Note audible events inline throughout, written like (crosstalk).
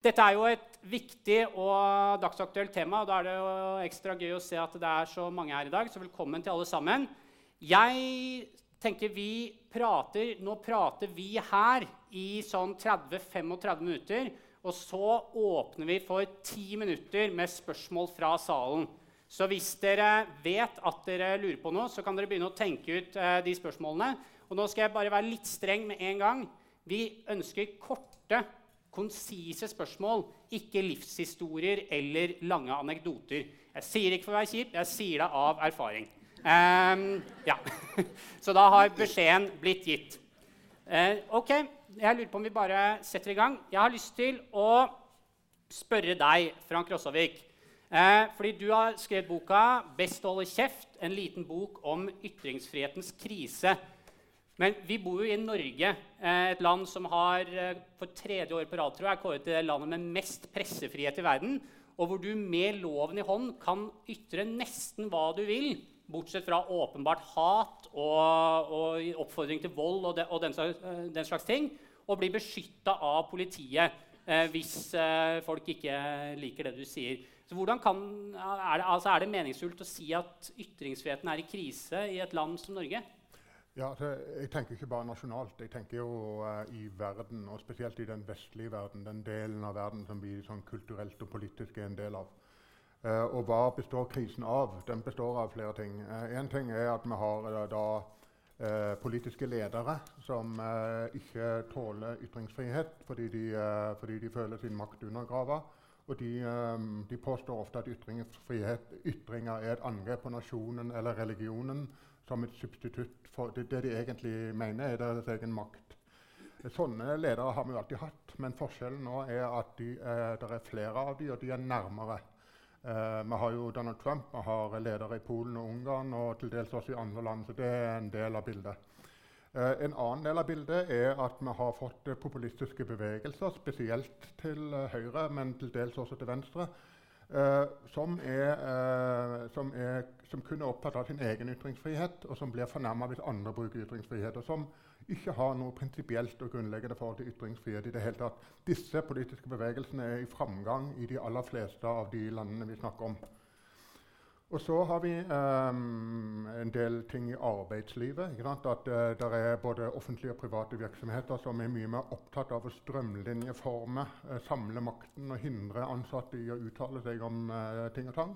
Dette er jo et viktig og dagsaktuelt tema. og Da er det jo ekstra gøy å se at det er så mange her i dag. Så velkommen til alle sammen. Jeg tenker vi prater, Nå prater vi her i sånn 30-35 minutter. Og så åpner vi for 10 minutter med spørsmål fra salen. Så hvis dere vet at dere lurer på noe, så kan dere begynne å tenke ut eh, de spørsmålene. Og nå skal jeg bare være litt streng med en gang. Vi ønsker korte konsise spørsmål, ikke livshistorier eller lange anekdoter. Jeg sier ikke for å være kjip, jeg sier det av erfaring. Um, ja. (laughs) Så da har beskjeden blitt gitt. Uh, ok, jeg lurer på om vi bare setter i gang. Jeg har lyst til å spørre deg, Frank Rossavik. Uh, fordi du har skrevet boka 'Best å holde kjeft', en liten bok om ytringsfrihetens krise. Men vi bor jo i Norge, eh, et land som har eh, for tredje år på rad tror jeg, kåret til det landet med mest pressefrihet i verden. Og hvor du med loven i hånd kan ytre nesten hva du vil, bortsett fra åpenbart hat og, og oppfordring til vold og, de, og den, slags, eh, den, slags, ting, og bli beskytta av politiet eh, hvis eh, folk ikke liker det du sier. Kan, er, det, altså er det meningsfullt å si at ytringsfriheten er i krise i et land som Norge? Ja, Jeg tenker ikke bare nasjonalt. Jeg tenker jo uh, i verden, og spesielt i den vestlige verden. Den delen av verden som vi sånn kulturelt og politisk er en del av. Uh, og hva består krisen av? Den består av flere ting. Én uh, ting er at vi har da politiske ledere som ikke tåler ytringsfrihet fordi de, fordi de føler sin makt undergrava. Og de, de, påstår ofte at ytringer er et angrep på nasjonen eller religionen som et substitutt for det, det de egentlig mener er deres egen makt. Sånne ledere har vi alltid hatt, men forskjellen nå er at de, eh, det er flere av dem, og de er nærmere. Eh, vi har jo Donald Trump, vi har ledere i Polen og Ungarn og til dels også i andre land. Så det er en del av bildet. Eh, en annen del av bildet er at vi har fått populistiske bevegelser, spesielt til høyre, men til dels også til venstre, som, er, uh, som, er, som, kun er opptatt av sin egen ytringsfrihet, og som blir fornærma hvis andre bruker ytringsfrihet. Og som ikke har noe prinsipielt og grunnleggende forhold til ytringsfrihet. i det hele tatt. Disse politiske bevegelsene er i framgang i de aller fleste av de landene vi snakker om. Og så har vi um, en del ting i arbeidslivet. At uh, eh, det er både offentlige og private virksomheter som er mye mer opptatt av å strømlinjeforme, uh, samle makten og hindre ansatte i å uttale seg om uh, ting og tang.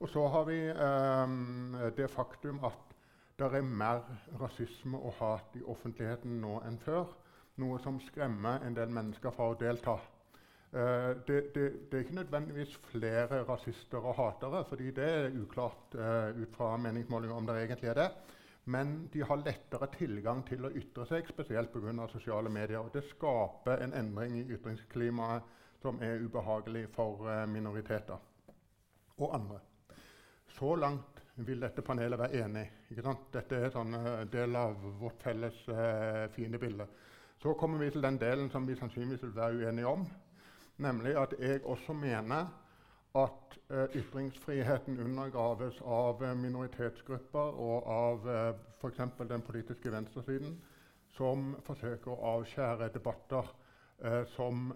Og så har vi um, det faktum at det er mer rasisme og hat i offentligheten nå enn før. Noe som skremmer en del mennesker fra å delta. Uh, det, det, det, er ikke nødvendigvis flere rasister og hatere, fordi det er uklart uh, ut fra meningsmålinger om det egentlig er det. Men de har lettere tilgang til å ytre seg, spesielt pga. sosiale medier. Og det skaper en endring i ytringsklimaet som er ubehagelig for uh, minoriteter og andre. Så langt vil dette panelet være enig. Dette er en del av vårt felles fine bilde. Så kommer vi til den delen som vi sannsynligvis vil være uenige om. Nemlig at jeg også mener at uh, ytringsfriheten undergraves av uh, minoritetsgrupper og av eh, f.eks. den politiske venstresiden, som forsøker å avskjære debatter som,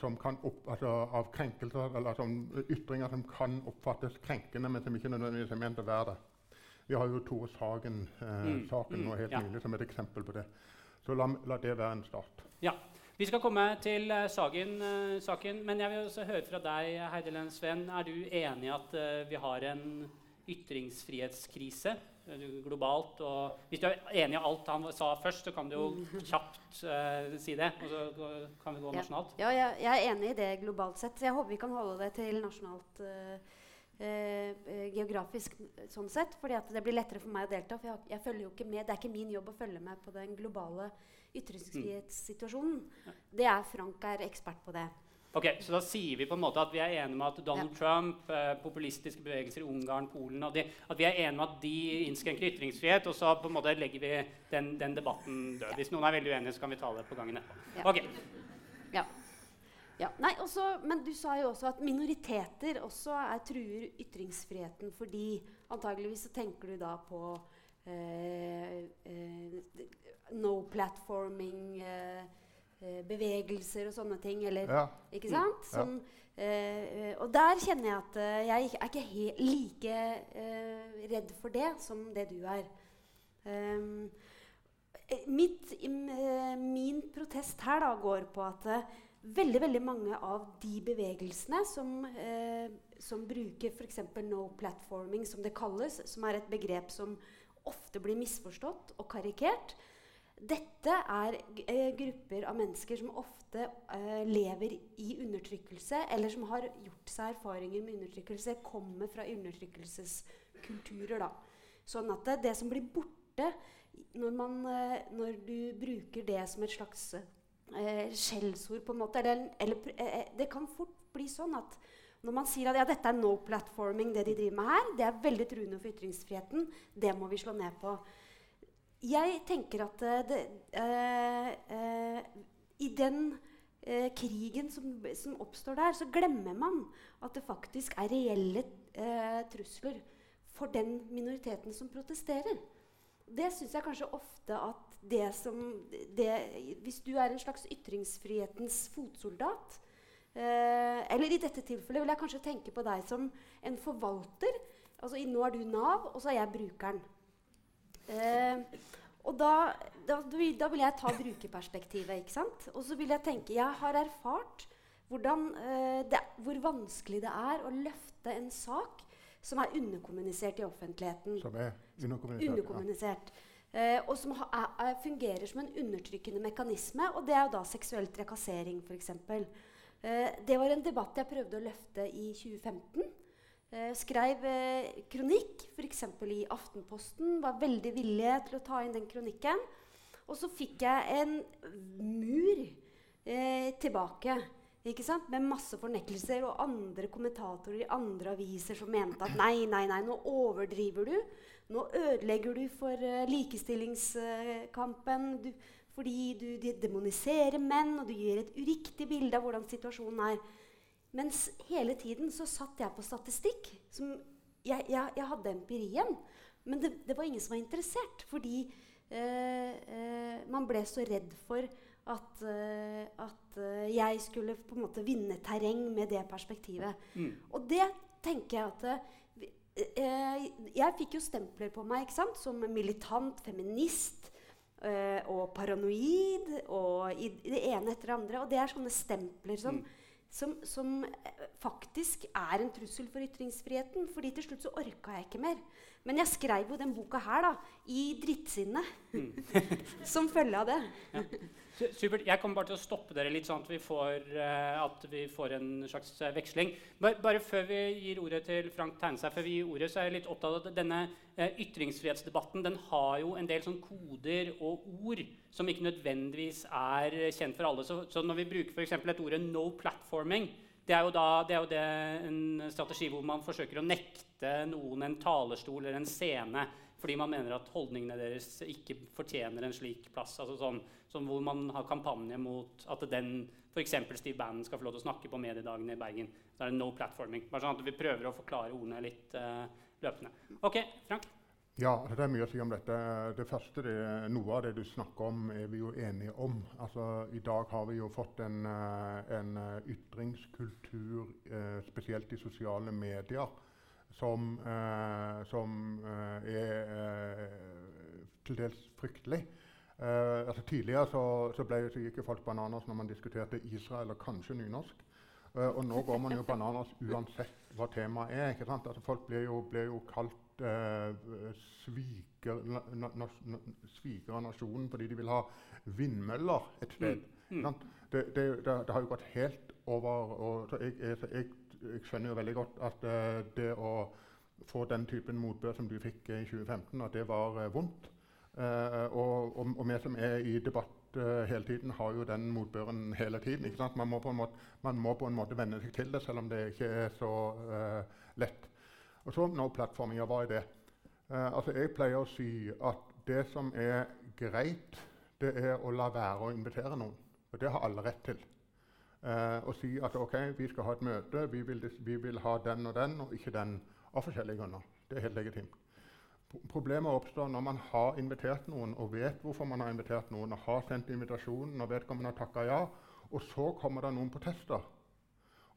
som, kan opp, altså av krenkelser, eller som ytringer som kan oppfattes krenkende, men som ikke nødvendigvis er ment å være det. Vi har jo Tore Sagen-saken mm, mm, nå helt ja. nylig som et eksempel på det. Så la, la det være en start. Ja. Vi skal komme til uh, saken, uh, saken, men jeg vil også høre fra deg, Heidelen Sven. Er du enig i at uh, vi har en ytringsfrihetskrise globalt? Og hvis du er enig i alt han sa først, så kan du jo kjapt si det. Og så kan vi gå nasjonalt. Ja, ja jeg, jeg, er enig i det globalt sett. Jeg håper vi kan holde det til nasjonalt. Geografisk sånn sett, fordi det blir lettere for meg å delta. For jeg, jeg, følger jo ikke med. Det er ikke min jobb å følge med på den globale ytringsfrihetssituasjonen. Det er Frank er ekspert på det. Ok, Så da sier vi på en måte at vi er enige med at Donald ja. Trump, eh, populistiske bevegelser i Ungarn, Polen de, At vi er enige med at de innskrenker ytringsfrihet, og så på en måte legger vi den, den debatten død. Ja. Hvis noen er veldig uenige, så kan vi ta det på gangen etterpå. Ja. Okay. Ja. Ja. Nei, også, men du sa jo også at minoriteter også er, truer ytringsfriheten fordi antageligvis så tenker du da på eh, eh, no platforming, uh, eh, bevegelser og sånne ting. Eller, Ja. Ikke sant? Som, eh, og der kjenner jeg at eh, jeg er ikke he like eh, redd for det som det du er. Um, eh, mitt, eh, min protest her da går på at eh, veldig veldig mange av de bevegelsene som, eh, som bruker f.eks. no platforming, som det kalles, som er et begrep som ofte blir misforstått og karikert, dette er eh, grupper av mennesker som ofte eh, lever i undertrykkelse, eller som har gjort seg erfaringer med undertrykkelse, kommer fra undertrykkelseskulturer. Da. Sånn at det, det som blir borte når, man, eh, når du bruker det som et slags eh, skjellsord, på en måte eller, eller, eh, eh, Det kan fort bli sånn at når man sier at ja, dette er no platforming, det de driver med her, det er veldig truende for ytringsfriheten, det må vi slå ned på. Jeg tenker at eh, det, eh, eh, i den krigen som, som oppstår der, så glemmer man at det faktisk er reelle trusler for den minoriteten som protesterer. Det syns jeg kanskje ofte at det som det, Hvis du er en slags ytringsfrihetens fotsoldat eh, Eller i dette tilfellet vil jeg kanskje tenke på deg som en forvalter. Altså Nå er du Nav, og så er jeg brukeren. Eh, og da, da, da vil- jeg ta brukerperspektivet. ikke sant? Og så vil jeg tenke Jeg har erfart hvordan, eh, det, hvor vanskelig det er å løfte en sak som er underkommunisert i offentligheten. Som er underkommunisert. Underkommunisert. Eh, og som ha, er, er, fungerer som en undertrykkende mekanisme. Og det er jo da seksuell trakassering, f.eks. Eh, det var en debatt jeg prøvde å løfte i 2015. Eh, skrev eh, kronikk, f.eks. i Aftenposten. Var veldig villig til å ta inn den kronikken. Og så fikk jeg en mur eh, tilbake. Med masse fornektelser og andre kommentatorer i andre aviser som mente at nei, nei, nei, nå overdriver du. Nå ødelegger du for eh, likestillingskampen du, fordi du de demoniserer menn, og du gir et uriktig bilde av hvordan situasjonen er. Mens hele tiden så satt jeg på statistikk. Som jeg, jeg, jeg hadde empirien, men det, det var ingen som var interessert. Fordi øh, øh, man ble så redd for at, øh, at jeg skulle på en måte vinne terreng med det perspektivet. Mm. Og det tenker jeg at Jeg fikk jo stempler på meg som militant feminist eh, og paranoid og i, det ene etter det andre. Og det er sånne stempler som, som, som eh, faktisk er en trussel for ytringsfriheten. fordi til slutt så orka jeg ikke mer. Men jeg skrev jo den boka her da, i drittsinne. (laughs) som følge av det. Ja. Supert. Jeg kommer bare til å stoppe dere litt, sånn at vi får, uh, at vi får en slags uh, veksling. Bare, bare før vi gir ordet til Frank Tegnestad, før vi gir ordet, så er jeg litt opptatt av at denne uh, ytringsfrihetsdebatten den har jo en del sånn koder og ord som ikke nødvendigvis er kjent for alle. Så, så når vi bruker f.eks. et ordet 'no platforming', det er, da, det er jo det en strategi hvor man forsøker å nekte noen en talerstol eller en scene fordi man mener at holdningene deres ikke fortjener en slik plass. Altså sånn, sånn hvor man har kampanje mot at den f.eks. Steve Bannon skal få lov til å snakke på mediedagene i Bergen. Da er det no platforming. Bare sånn at vi prøver å forklare ordene litt uh, løpende. OK, Frank? Ja, det er mye å si om dette. Det første, det, Noe av det du snakker om, er vi jo enige om. Altså, I dag har vi jo fått en, eh, en eh, ytringskultur, eh, spesielt i sosiale medier, som, som er til dels fryktelig. Altså, tidligere så, så, ble, så gikk jo folk bananas når man diskuterte Israel og kanskje nynorsk. Og nå går man jo bananas uansett hva temaet er. ikke sant? Altså, folk blir jo, blir jo kalt sviker, na, na, sviker av nasjonen fordi de vil ha vindmøller et sted. Mm. Mm. Det, det, det, det har jo gått helt over og, jeg, jeg, jeg, jeg skjønner jo veldig godt at eh, det å få den typen motbør som du fikk eh, i 2015, at det var eh, vondt. Eh, og, og, og vi som er i debatt eh, hele tiden, har jo den motbøren hele tiden. Man må på en måte, man må på en måte venne seg til det, selv om det ikke er så eh, lett. Og så no platforming. Hva er det? Eh, altså, jeg pleier å si at det som er greit, det er å la være å invitere noen. Og det har alle rett til. Eh, å si at ok, vi skal ha et møte, vi vil, vi vil ha den og den, og ikke den av forskjellige grunner. Det er helt legitimt. Problemet oppstår når man har invitert noen og vet hvorfor man har invitert noen, og har sendt invitasjonen og vedkommende har takka ja, og så kommer det noen protester.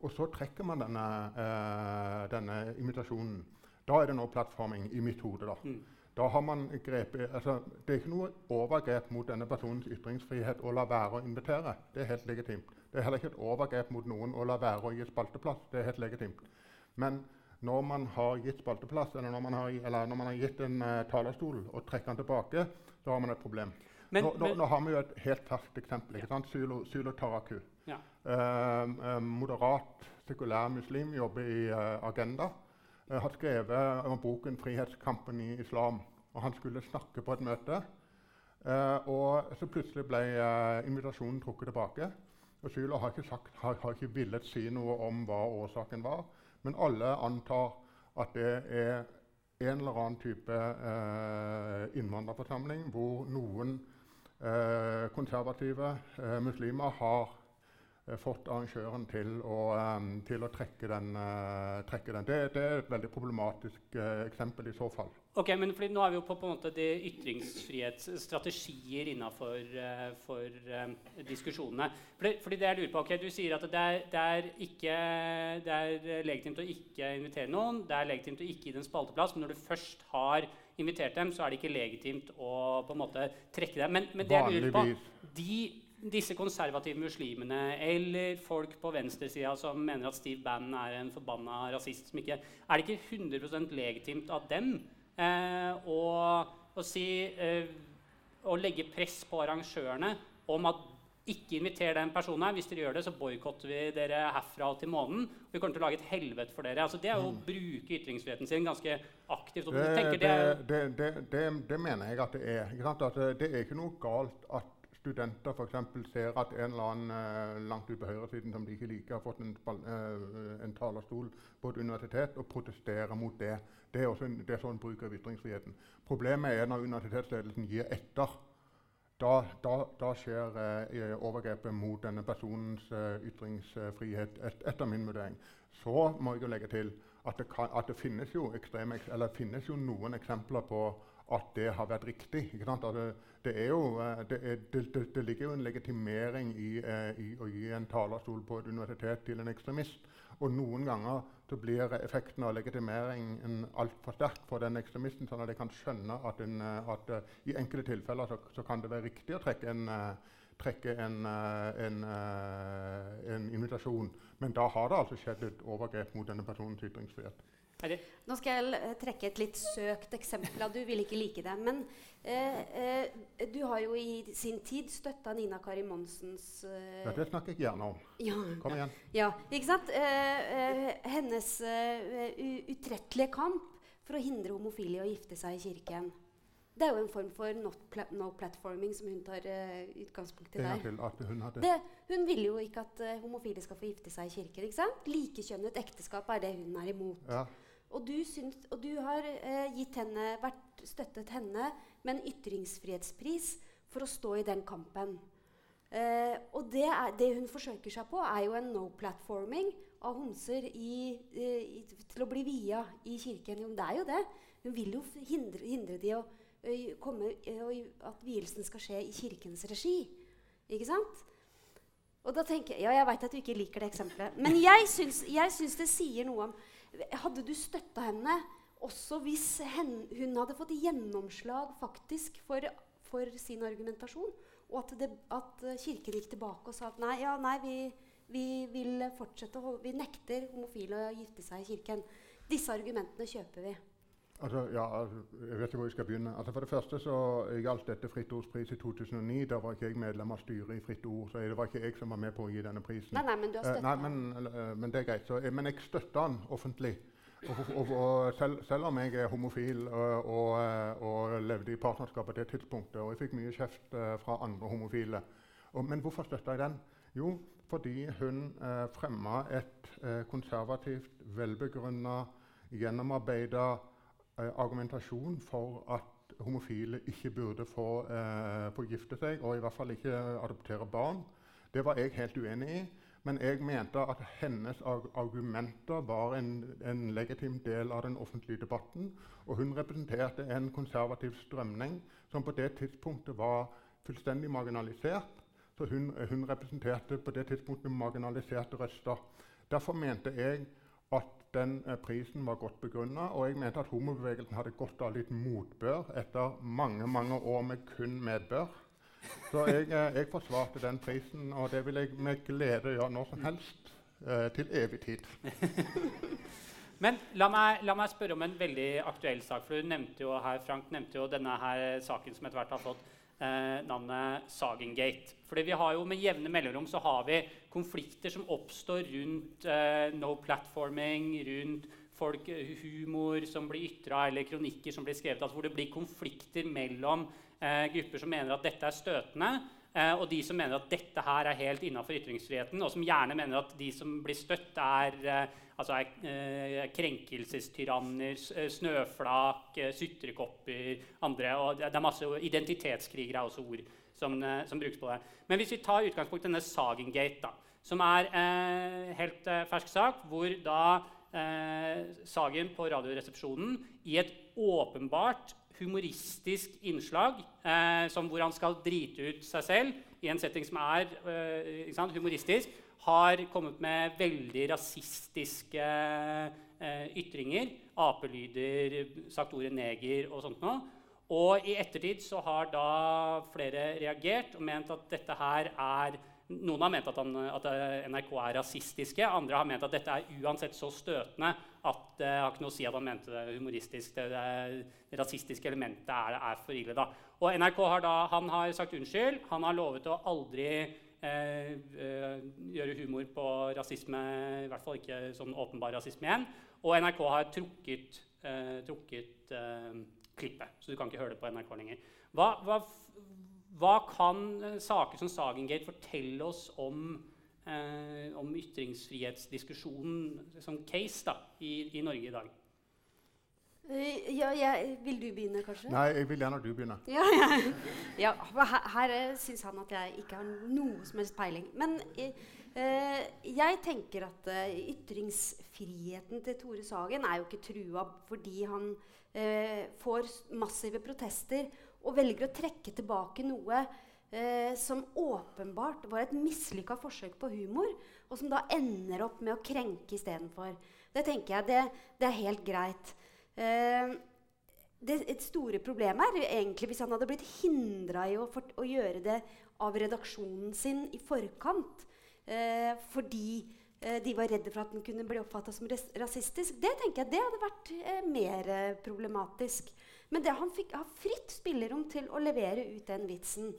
Og så trekker man denne, eh, denne invitasjonen. Da er det nå plattforming i mitt hode. da. Mm. Da har man grepet, altså, Det er ikke noe overgrep mot denne personens ytringsfrihet å la være å invitere. Det er helt legitimt. Det er heller ikke et overgrep mot noen å la være å gi spalteplass. Det er helt legitimt. Men når man har gitt spalteplass, eller når man har, eller når man har gitt en uh, talerstol og trekker den tilbake, så har man et problem. Men, nå, men, nå, har vi jo et helt ferskt eksempel. ikke sant? Sylo, Sylo Taraku. Ja. Uh, uh, moderat, sekulær muslim jobber i Agenda. har skrevet om boken 'Frihetskampen i islam'. Og han skulle snakke på et møte. og så plutselig ble invitasjonen trukket tilbake. Og Sylo har ikke, sagt, har, har ikke villet si noe om hva årsaken var. Men alle antar at det er en eller annen type eh, innvandrerforsamling hvor noen eh, konservative eh, muslimer har Eh, fått arrangøren til å, til å trekke, den, trekke den. Det, det, er et veldig problematisk eksempel i så fall. Ok, men Nå er vi jo på, på en måte de ytringsfrihetsstrategier innafor for, diskusjonene. Fordi, fordi, det jeg lurer på, ok, Du sier at det er, det, er ikke, det er legitimt å ikke invitere noen. Det er legitimt å ikke gi dem spalteplass. Men når du først har invitert dem, så er det ikke legitimt å på en måte trekke dem. Men, men det jeg lurer på, de disse konservative muslimene eller folk på venstresida som mener at Steve Bannon er en forbanna rasist som ikke Er det ikke 100 legitimt av dem eh, å, å, si, eh, å legge press på arrangørene om at ikke inviter den personen her. Hvis dere gjør det, så boikotter vi dere herfra til månen. Vi kommer til å lage et helvete for dere. Altså, det er jo å mm. bruke ytringsfriheten sin ganske aktivt. Det, det, det, det, mener jeg at det er. At det er ikke noe galt at studenter f.eks. ser at en eller annen uh, langt ute på høyresiden som de ikke liker, har fått en, uh, en, talerstol på et universitet, og protesterer mot det. Det er også en, det er sånn bruk av ytringsfriheten. Problemet er når universitetsledelsen gir etter. Da, da, da skjer eh, overgrepet mot denne personens ytringsfrihet, et, etter min vurdering. Så må jeg jo legge til at det, kan, at det finnes, jo ekstreme, finnes jo noen eksempler på at det har vært riktig. Det, det, jo, eh, er, det, ligger jo en legitimering i, eh, i, å gi en talerstol på et universitet til en ekstremist. Og noen ganger så blir effekten av legitimeringen altfor sterk for den ekstremisten, sånn at jeg kan skjønne at, en, eh, at uh, i enkelte tilfeller så, så, kan det være riktig å trekke en, uh, trekke en, en, en invitasjon. Men da har det altså skjedd et overgrep mot denne personens ytringsfrihet. Nå skal jeg eh, trekke et litt søkt eksempel. Du vil ikke like det. Men eh, eh, du har jo i sin tid støtta Nina Kari Monsens eh, ja, Det snakker jeg gjerne om. Ja, Kom igjen. Ja, ikke sant? Eh, eh, hennes utrettelige kamp for å hindre homofile i å gifte seg i kirken. Det er jo en form for pla no platforming som hun tar uh, utgangspunkt i der. Hun, det, hun, vil jo ikke at uh, homofile skal få gifte seg i kirken. ikke sant? Likekjønnet ekteskap er det hun er imot. Ja. Og du, syns, og du har eh, henne, vært, støttet henne med en ytringsfrihetspris for å stå i den kampen. Eh, og det, er, det, hun forsøker seg på, er jo en no-platforming av homser i, i, til å bli via i kirken. Jo, det er jo det. Hun vil jo hindre, hindre de å komme, at vielsen skal skje i kirkens regi. Ikke sant? Og da tenker jeg, Ja, jeg veit at du ikke liker det eksempelet. Men jeg syns, jeg syns det sier noe om hadde du støtta henne også hvis hen, hun hadde fått gjennomslag faktisk for, for sin argumentasjon, og at, det, at, Kirken gikk tilbake og sa at nei, ja, nei vi, vi, vil fortsette vi nekter homofile å gifte seg i Kirken. Disse argumentene kjøper vi. Altså, ja, jeg vet ikke hvor jeg skal begynne. Altså, for det første så gjaldt dette Fritt Ords pris i 2009. Da var ikke jeg medlem av styret i Fritt Ord. så det var ikke jeg som var med på å gi denne prisen. Nei, nei, Men du har støtta eh, men, uh, men, det er greit. Så, uh, men jeg støtta den offentlig. Og, og, og selv, selv, om jeg er homofil og, og, levde i partnerskap på det tidspunktet, og jeg fikk mye kjeft fra andre homofile. men hvorfor støtta jeg den? Jo, fordi hun eh, fremma et konservativt, velbegrunna, gjennomarbeida Eh, argumentasjon for at homofile ikke burde få, eh, få, seg, og i hvert fall ikke adoptere barn. Det var jeg helt uenig i. Men jeg mente at hennes argumenter var en, en, legitim del av den offentlige debatten. Og hun representerte en konservativ strømning som på det tidspunktet var fullstendig marginalisert. Så hun, hun representerte på det tidspunktet marginaliserte røster. Derfor mente jeg at den eh, prisen var godt begrunna, og jeg mente at homobevegelsen hadde godt av litt motbør etter mange mange år med kun medbør. Så jeg, eh, jeg, forsvarte den prisen, og det vil jeg med glede gjøre når som helst. Eh, til evig tid. (laughs) Men la meg, la meg, spørre om en veldig aktuell sak. for Frank nevnte jo denne her saken som etter hvert har fått eh, navnet Sagengate. Fordi vi har jo Med jevne mellomrom så har vi konflikter som oppstår rundt eh, no platforming, rundt folk, humor som blir ytra, eller kronikker som blir skrevet, altså hvor det blir konflikter mellom eh, grupper som mener at dette er støtende, eh, og de som mener at dette her er helt innafor ytringsfriheten, og som gjerne mener at de som blir støtt, er, eh, altså er eh, krenkelsestyranner, eh, snøflak, eh, sutrekopper, andre. Og det, er masse identitetskrigere er også ord som, som, brukes på det. Men hvis vi tar utgangspunkt i denne Sagengate, da, som er eh, helt fersk sak, hvor da Sagen på Radioresepsjonen i et åpenbart humoristisk innslag eh, hvor han skal drite ut seg selv i en setting som er eh, sant, humoristisk, har kommet med veldig rasistiske eh, ytringer. Apelyder, sagt ordet neger og sånt noe. Og i ettertid så har da flere reagert og ment at dette her er noen har ment at, han, at, NRK er rasistiske. Andre har ment at dette er uansett så støtende at det har ikke noe å si at han mente det humoristisk. Det, det rasistiske elementet er, er, for ille. da. Og NRK har da, han har sagt unnskyld. Han har lovet å aldri eh, eh, gjøre humor på rasisme, i hvert fall ikke sånn åpenbar rasisme igjen. Og NRK har trukket, eh, trukket eh, klippet, så du kan ikke høre det på NRK lenger. Hva, hva hva kan eh, saker som Sagengate fortelle oss om, eh, om ytringsfrihetsdiskusjonen som case da, i, i, Norge i dag? Uh, ja, jeg, vil du begynne, kanskje? Nei, jeg vil gjerne at du begynner. (laughs) Ja, ja. ja her her eh, syns han at jeg ikke har noe som helst peiling. Men eh, jeg tenker at eh, ytringsfriheten til Tore Sagen er jo ikke trua fordi han får massive protester og velger å trekke tilbake noe eh, som åpenbart var et mislykka forsøk på humor, og som da ender opp med å krenke istedenfor. Det tenker jeg det, det, er helt greit. Eh, det et store problemet er egentlig hvis han hadde blitt hindra i å, for, å, gjøre det av redaksjonen sin i forkant eh, fordi eh, de var redde for at den kunne bli oppfatta som rasistisk. Det tenker jeg det hadde vært eh, mer problematisk. Men det, han fikk ha fritt spillerom til å levere ut den vitsen.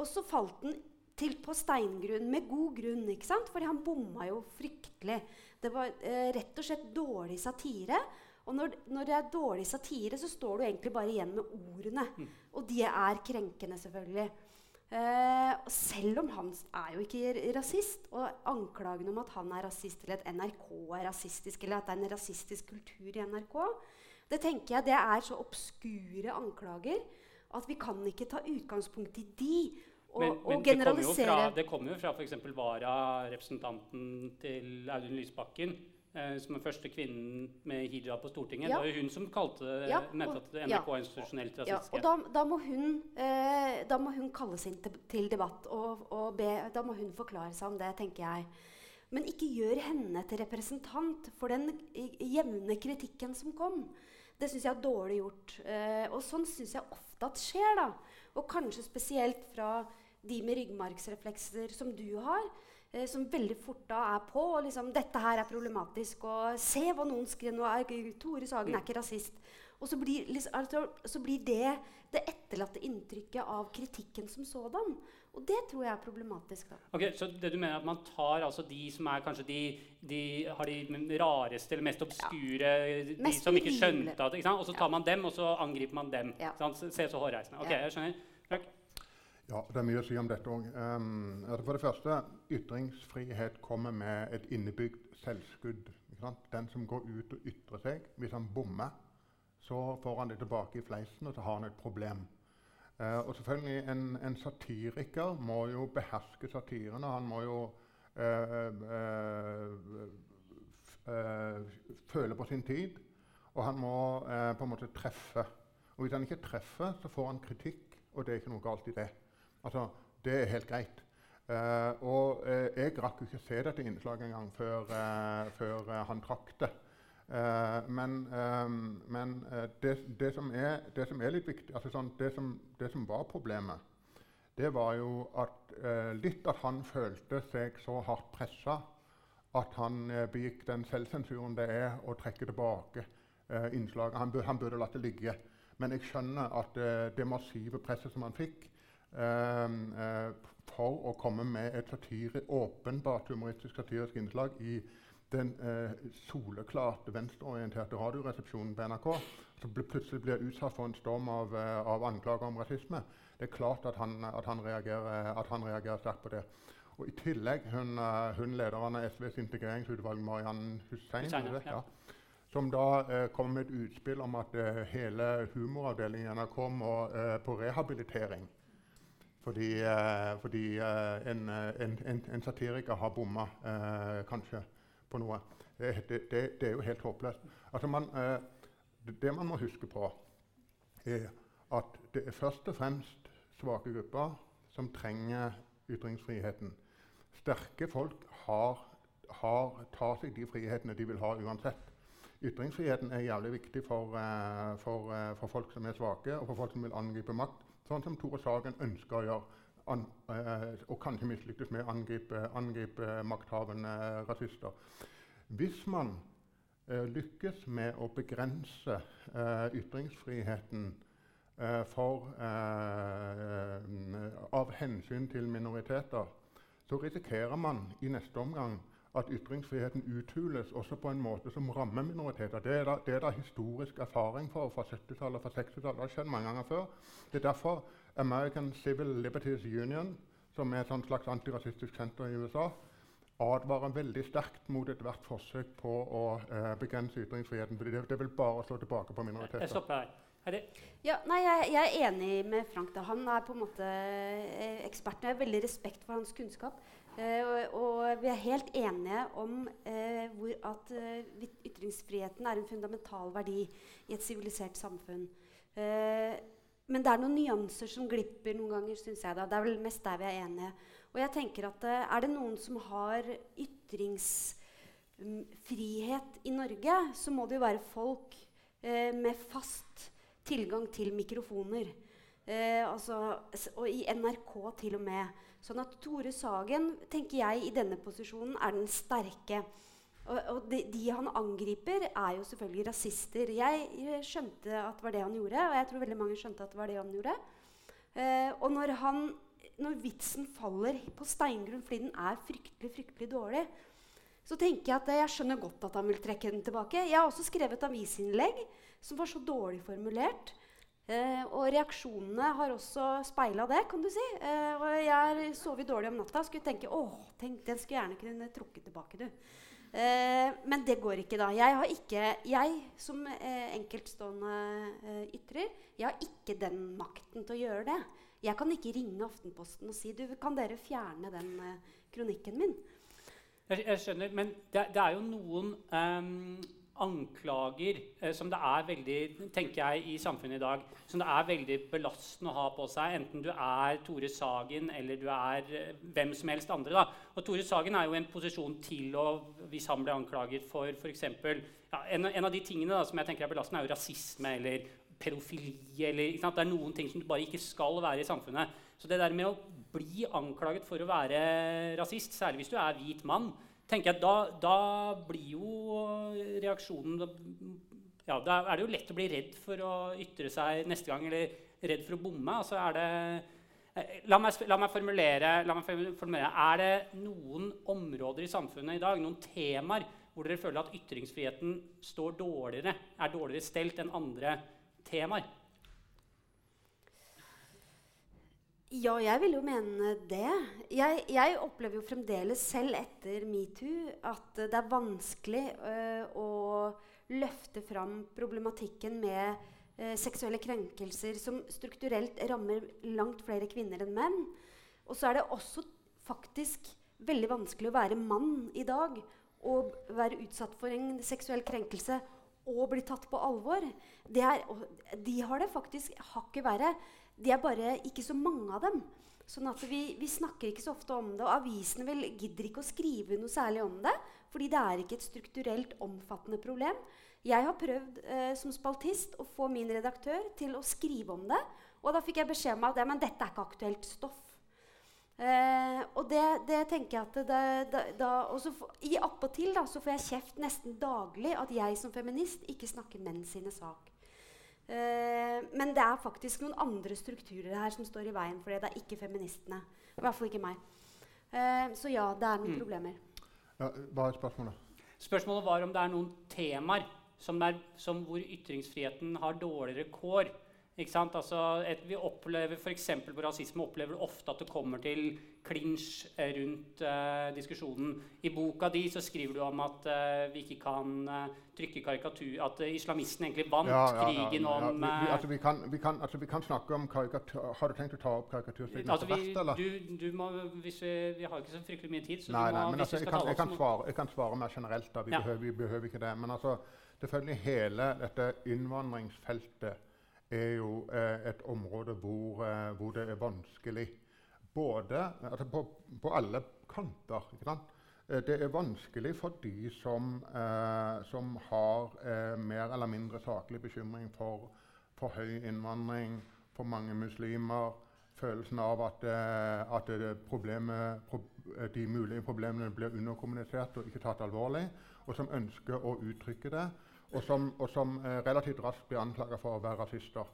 Og så falt den til på steingrunn, med god grunn, ikke sant? fordi han bomma jo fryktelig. Det var eh, rett og slett dårlig satire. Og når, når, det er dårlig satire, så står du egentlig bare igjen med ordene. Mm. Og de er krenkende, selvfølgelig. Eh, selv om han er jo ikke rasist, og anklagene om at han er rasist, eller at NRK er rasistisk, eller at det er en rasistisk kultur i NRK, det tenker jeg det er så obskure anklager at vi kan ikke ta utgangspunkt i de og, men, men og generalisere. Det kommer jo fra, fra f.eks. vararepresentanten til Audun Lysbakken. Eh, som den første kvinnen med hijab på Stortinget. Ja. Det var jo hun som kalte, ja, mente at NRK er institusjonelt rasistisk. Ja, og da, da, må hun, eh, da, må hun, kalles inn til, til debatt, og, og be, da må hun forklare seg om det, tenker jeg. Men ikke gjør henne til representant for den jevne kritikken som kom. Det syns jeg er dårlig gjort. Eh, og sånn syns jeg ofte at skjer. da. Og kanskje spesielt fra de med ryggmargsreflekser som du har. Eh, som veldig fort da er på. og liksom, 'Dette her er problematisk.' Og 'se hva noen skriver nå er, Tore Sagen er ikke rasist.' Og så blir, liksom, så blir det det etterlatte inntrykket av kritikken som sådan. Og det tror jeg er problematisk. da. Ok, Så det du mener at man tar altså de som er kanskje de, de har de rareste eller mest obskure, ja. de mest som ikke skjønte at, ikke Og så tar man dem, og så angriper man dem. Ja. Se så hårreisende. Ok, jeg skjønner. Ja, Det er mye å si om dette òg. Um, altså for det første, ytringsfrihet kommer med et innebygd selvskudd. Den som går ut og ytrer seg, hvis han bommer, så får han det tilbake i fleisen, og så har han et problem. Uh, og selvfølgelig, en, en, satiriker må jo beherske satirene. Han må jo føle på sin tid, og han må på en måte treffe. Og hvis han ikke treffer, så får han kritikk, og det er ikke noe galt i det. Altså, det er helt greit. Uh, og uh, jeg rakk jo ikke se dette innslaget engang før, uh, før han trakk det. men, men det, det, som er, det, som er, litt viktig altså sånn, det, som, det, som, var problemet, det var jo at litt at han følte seg så hardt pressa at han begikk den selvsensuren det er å trekke tilbake innslaget. Han, han burde latt det ligge. Men jeg skjønner at det massive presset som han fikk, for å komme med et satire, åpenbart humoristisk satirisk innslag i den eh, soleklart venstreorienterte radioresepsjonen på NRK, som plutselig blir utsatt for en storm av, eh, av, anklager om rasisme. Det er klart at han, at han, reagerer, at han reagerer, sterkt på det. Og I tillegg hun, eh, hun lederen av SVs integreringsutvalg, Mariann Hussein, ja. Ja, som da eh, kom med et utspill om at eh, hele humoravdelingen i NRK må på rehabilitering. Fordi, eh, fordi eh, en, eh, en, en, en, satiriker har bomma kanskje på noe. Det, det, det, er jo helt håpløst. Altså man, det man må huske på, er at det er først og fremst svake grupper som trenger ytringsfriheten. Sterke folk har, har, tar seg de frihetene de vil ha uansett. Ytringsfriheten er jævlig viktig for, for, for folk som er svake, og for folk som vil angripe makt. Sånn som Tore Sagen ønsker å gjøre, an, eh, og kanskje mislyktes med å angripe, angripe makthavende rasister. Hvis man eh, lykkes med å begrense eh, ytringsfriheten eh, for, eh, av hensyn til minoriteter, så risikerer man i neste omgang at ytringsfriheten uthules også på en måte som rammer minoriteter. Det er det er da historisk erfaring for fra 70-tallet og fra 60-tallet. Det har skjedd mange ganger før. Det er derfor American Civil Liberties Union, som er et slags antirasistisk senter i USA, advarer veldig sterkt mot ethvert forsøk på å eh, begrense ytringsfriheten. fordi det, det, vil bare slå tilbake på minoriteter. Stopper. Ja, nei, jeg, jeg, er enig med Frank. Da. Han er på en måte eh, eksperten. Jeg har veldig respekt for hans kunnskap. Eh, og, og, vi er helt enige om eh, at eh, ytringsfriheten er en fundamental verdi i et sivilisert samfunn. Eh, men det er noen nyanser som glipper noen ganger, syns jeg. da. Det er vel mest der vi er enige. Og jeg tenker at eh, Er det noen som har ytringsfrihet i Norge, så må det jo være folk med fast tilgang til mikrofoner. altså, og i NRK til og med. Sånn at Tore Sagen tenker jeg, i denne posisjonen er den sterke. Og, og de, de, han angriper, er jo selvfølgelig rasister. Jeg skjønte at det var det han gjorde, og jeg tror veldig mange skjønte at det var det han gjorde. Eh, og når, han, når, vitsen faller på steingrunn fordi den er fryktelig, fryktelig dårlig, så tenker jeg at jeg skjønner godt at han vil trekke den tilbake. Jeg har også skrevet avisinnlegg som var så dårlig formulert Eh, og reaksjonene har også speila det, kan du si. Eh, og jeg sover dårlig om natta. og Skulle tenke åh, tenk, den skulle gjerne kunne trukket tilbake. du. Eh, men det går ikke, da. Jeg, har ikke, jeg som eh, enkeltstående eh, ytrer, jeg har ikke den makten til å gjøre det. Jeg kan ikke ringe Aftenposten og si du, kan dere fjerne den eh, kronikken min. Jeg, jeg, skjønner, men det, det er jo noen um anklager eh, som det er veldig tenker jeg, i samfunnet i dag, som det er veldig belastende å ha på seg, enten du er Tore Sagen eller du er eh, hvem som helst andre. Da. Og Tore Sagen er jo i en posisjon til å, hvis han blir anklaget for f.eks. Ja, en, en, av de tingene da, som jeg tenker er belastende, er jo rasisme eller pedofili. Eller, det er noen ting som du bare ikke skal være i samfunnet. Så det der med å bli anklaget for å være rasist, særlig hvis du er hvit mann, tenker jeg, da, da blir jo reaksjonen ja, Da er det jo lett å bli redd for å ytre seg neste gang, eller redd for å bomme. Altså er det, eh, la, meg, la, meg formulere, la meg formulere. Er det noen områder i samfunnet i dag, noen temaer, hvor dere føler at ytringsfriheten står dårligere, er dårligere stelt enn andre temaer? Ja, jeg vil jo mene det. Jeg, jeg opplever jo fremdeles selv etter metoo at det er vanskelig uh, å løfte fram problematikken med uh, seksuelle krenkelser som strukturelt rammer langt flere kvinner enn menn. Og så er det også faktisk veldig vanskelig å være mann i dag og være utsatt for en seksuell krenkelse og bli tatt på alvor. Er, de har det faktisk hakket verre. De er bare ikke så mange av dem. Sånn at vi, vi, snakker ikke så ofte om det. Og avisene vel gidder ikke å skrive noe særlig om det. Fordi det er ikke et strukturelt omfattende problem. Jeg har prøvd eh, som spaltist å få min redaktør til å skrive om det. Og da fikk jeg beskjed om at ja, dette er ikke aktuelt stoff. Eh, og det, det, tenker jeg at det, det, da, for, I Attpåtil får jeg kjeft nesten daglig at jeg som feminist ikke snakker menn sine sak. Eh, men det er faktisk noen andre strukturer her som står i veien for det. Det er ikke feministene. I hvert fall ikke meg. Eh, så ja, det er noen mm. problemer. Ja, hva er spørsmålet? Spørsmålet var om det er noen temaer som, er, som hvor ytringsfriheten har dårligere kår Altså et, vi opplever F.eks. på rasisme opplever ofte at det kommer til klinsj eh, rundt eh, diskusjonen. I boka di så skriver du om at eh, vi ikke kan eh, trykke karikatur At islamisten egentlig vant ja, ja, krigen ja, om vi, vi, altså, vi, kan, vi, kan, altså, vi, kan, snakke om karikatur Har du tenkt å ta opp karikaturstriden altså, etter hvert, du, du må, vi, vi, har ikke så fryktelig mye tid. Så nei, nei, men altså, jeg, kan, jeg, kan svare, jeg, kan, svare, mer generelt. da, Vi, behøver, vi behøver ikke det. Men altså, selvfølgelig hele dette innvandringsfeltet er jo eh, et område hvor, eh, hvor, det er vanskelig. Både altså på, på, alle kanter. ikke sant? det er vanskelig for de som, eh, som har eh, mer eller mindre saklig bekymring for, for høy innvandring, for mange muslimer. Følelsen av at, eh, at problemet, pro, de mulige problemene blir underkommunisert og ikke tatt alvorlig, og som ønsker å uttrykke det og som, og som eh, relativt raskt blir anklaga for å være rasister.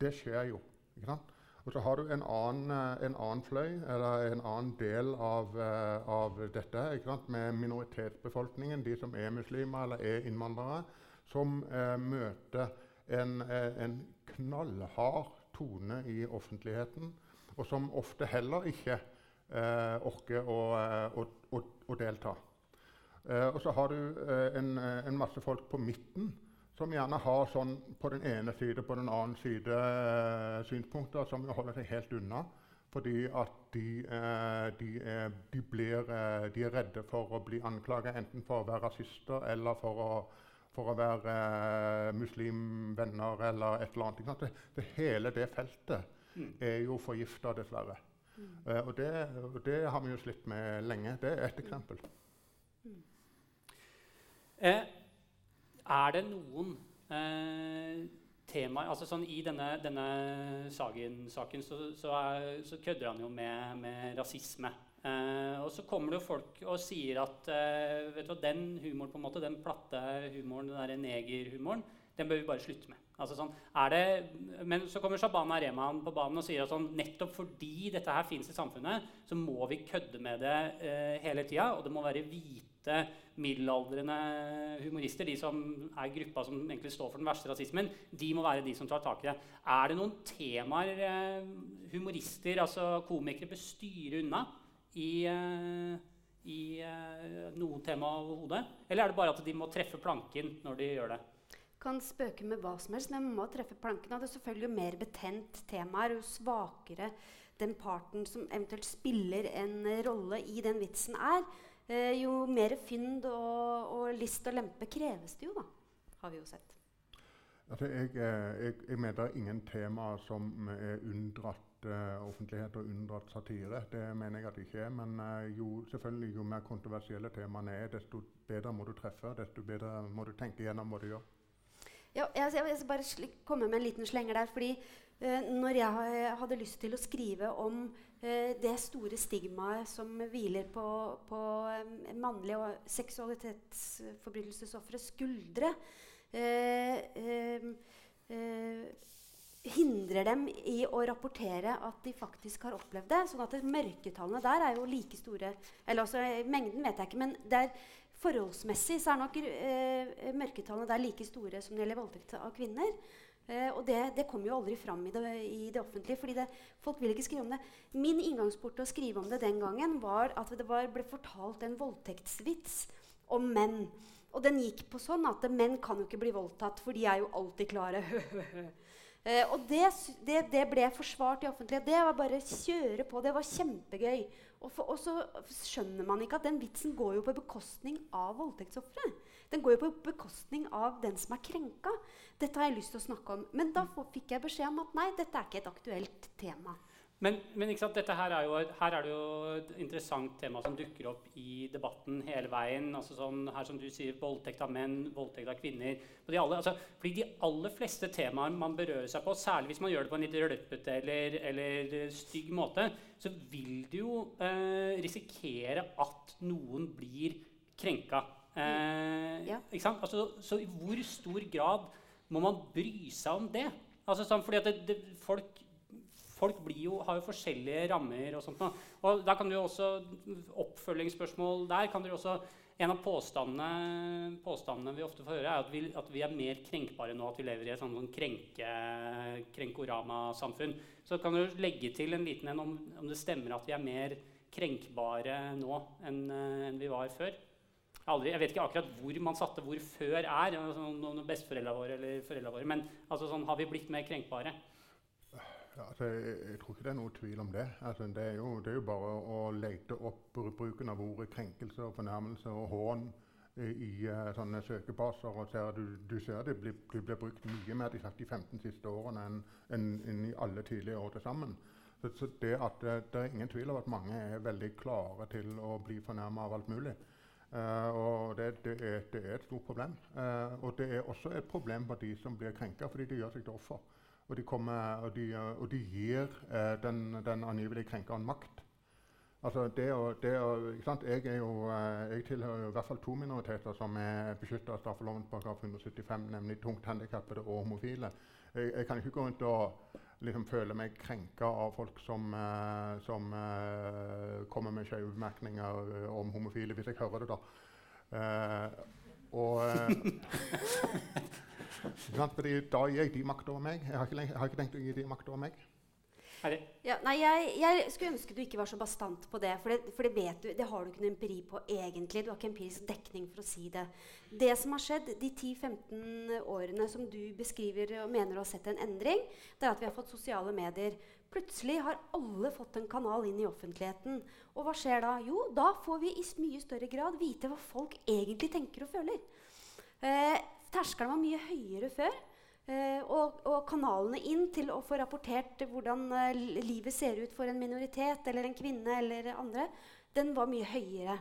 Det skjer jo. ikke sant? Og så har du en annen, eh, en annen fløy, eller en annen del av, uh, av dette, med minoritetsbefolkningen, de som er muslimer eller er innvandrere, som eh, møter en, en, knallhard tone i offentligheten, og som ofte heller ikke orker å, å, å, å delta. Eh, og så har du eh, en, eh, en, masse folk på midten som gjerne har sånn på den ene side på den annen side eh, synspunkter som holder seg helt unna. Fordi at de, eh, de, er, de, blir, eh, de, er, redde for å bli anklaget enten for å være rasister eller for å, for å være muslimvenner eller et eller annet. Det, det, hele det feltet mm. er jo forgifta, dessverre. Mm. og, det, det har vi jo slitt med lenge. Det er et eksempel. Eh, er det noen eh, temaer altså sånn I denne, denne Sagen-saken så, så, så, kødder han jo med, med rasisme. Eh, og så kommer det jo folk og sier at eh, vet du hva, den humoren, på en måte, den platte humoren, den der negerhumoren, den bør vi bare slutte med. Altså sånn, det, men så kommer Shabana Rehman på banen og sier at sånn, nettopp fordi dette her finnes i samfunnet, så må vi kødde med det eh, hele tida. Og det må være hvite, middelaldrende humorister, de som er gruppa som egentlig står for den verste rasismen, de må være de som tar tak i det. Er det noen temaer eh, humorister, altså komikere, bør styre unna i, eh, i eh, noen tema overhodet? Eller er det bare at de må treffe planken når de gjør det? kan spøke med hva som helst, men man må treffe planken. Og det er selvfølgelig jo mer betent temaer, jo svakere den parten som eventuelt spiller en rolle i den vitsen, er, eh, jo mer fynd og, og, list og lempe kreves det jo, da. Har vi jo sett. Altså, jeg, eh, jeg, jeg mener er ingen tema som er unndratt uh, offentlighet og unndratt satire. Det mener jeg at det ikke er. Men uh, jo, selvfølgelig, jo mer kontroversielle temaene er, desto bedre må du treffe. Desto bedre må du tenke gjennom hva du gjør. Ja, jeg, jeg, skal bare komme med en liten slenger der. fordi eh, når jeg hadde lyst til å skrive om eh, det store stigmaet som hviler på, på eh, mannlige seksualitetsforbrytelsesofres skuldre eh, eh, eh, hindrer dem i å rapportere at de faktisk har opplevd det. sånn at Mørketallene der er jo like store. Eller altså, Mengden vet jeg ikke, men det Forholdsmessig så er nok eh, mørketallene der like store som det gjelder voldtekt av kvinner. Eh, og det, det kommer jo aldri fram i det, i det offentlige. fordi det, folk vil ikke skrive om det. Min inngangsport til å skrive om det den gangen var at det var, ble fortalt en voldtektsvits om menn. Og den gikk på sånn at menn kan jo ikke bli voldtatt, for de er jo alltid klare. (laughs) Eh, og det, det, det, ble forsvart i offentlighet. Det var bare kjøre på. Det var kjempegøy. Og, for, og, så skjønner man ikke at den vitsen går jo på bekostning av voldtektsofre. Den går jo på bekostning av den som er krenka. Dette har jeg lyst til å snakke om. Men da fikk jeg beskjed om at nei, dette er ikke et aktuelt tema. Men, men her, er jo, her, er det jo et interessant tema som dukker opp i debatten hele veien. Altså sånn, her som du sier, Voldtekt av menn, voldtekt av kvinner. De alle, altså, fordi de aller fleste temaer man berører seg på, særlig hvis man gjør det på en litt rølpete eller, eller, stygg måte, så vil du jo eh, risikere at noen blir krenka. Eh, ja. altså, så i hvor stor grad må man bry seg om det? Altså, sånn, fordi at det, det, folk folk jo, har jo forskjellige rammer. Og sånt. Og da kan du også, Oppfølgingsspørsmål der kan du også En av påstandene, påstandene vi ofte får høre, er at vi, at vi, er mer krenkbare nå. At vi lever i et sånn, krenke, krenkorama-samfunn. Så kan du legge til en liten en om, om, det stemmer at vi er mer krenkbare nå enn, enn vi var før. Aldri, jeg vet ikke akkurat hvor man satte hvor før er, altså, besteforeldrene våre eller foreldra våre, men altså, sånn, har vi blitt mer krenkbare? Altså, jeg, jeg, tror ikke det er noe tvil om det. Altså, det, er jo, det, er jo, bare å lete opp bruken av ordet krenkelse og fornærmelse og hån i, uh, sånne søkebaser. og ser, du, du, ser det blir, blir, brukt mye mer de 15 siste årene enn en, en i alle tidligere år til sammen. Så, så det, at, det, det, er ingen tvil om at mange er veldig klare til å bli fornærma av alt mulig. Uh, og det, det, er, det, er, et stort problem. Uh, og det er også et problem for de som blir krenka, fordi de gjør seg til offer. Og de, kommer, og de, og de gir eh, den, den angivelig krenkeren makt. Altså det å, det å, jeg, jo, eh, jeg, tilhører jo i hvert fall to minoriteter som er beskytta av straffeloven § 175, nemlig tungt handikappede og homofile. Jeg, jeg, kan ikke gå rundt og liksom, føle meg krenka av folk som, uh, som uh, kommer med skjeve bemerkninger om homofile, hvis jeg hører det, da. Uh, og (laughs) Fordi da gir jeg de makt over meg. Jeg har ikke, jeg har ikke tenkt å gi de makt over meg. Ja, nei, jeg, jeg, skulle ønske du ikke var så bastant på det. For, det, for det, vet du, det har du ikke noen empiri på egentlig. Du har ikke empirisk dekning for å si det. Det som har skjedd de 10-15 årene som du beskriver og mener å ha sett en endring, det er at vi har fått sosiale medier. Plutselig har alle fått en kanal inn i offentligheten. Og hva skjer da? Jo, da får vi i mye større grad vite hva folk egentlig tenker og føler. Eh, terskelen var mye høyere før. Eh, og, og, kanalene inn til å få rapportert hvordan eh, livet ser ut for en minoritet eller en kvinne eller andre, den var mye høyere.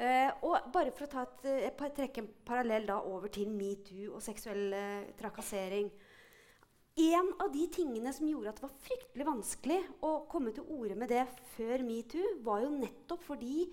Eh, og bare for å et, trekke en parallell da over til metoo og seksuell trakassering. En av de tingene som gjorde at det var fryktelig vanskelig å komme til orde med det før metoo, var jo nettopp fordi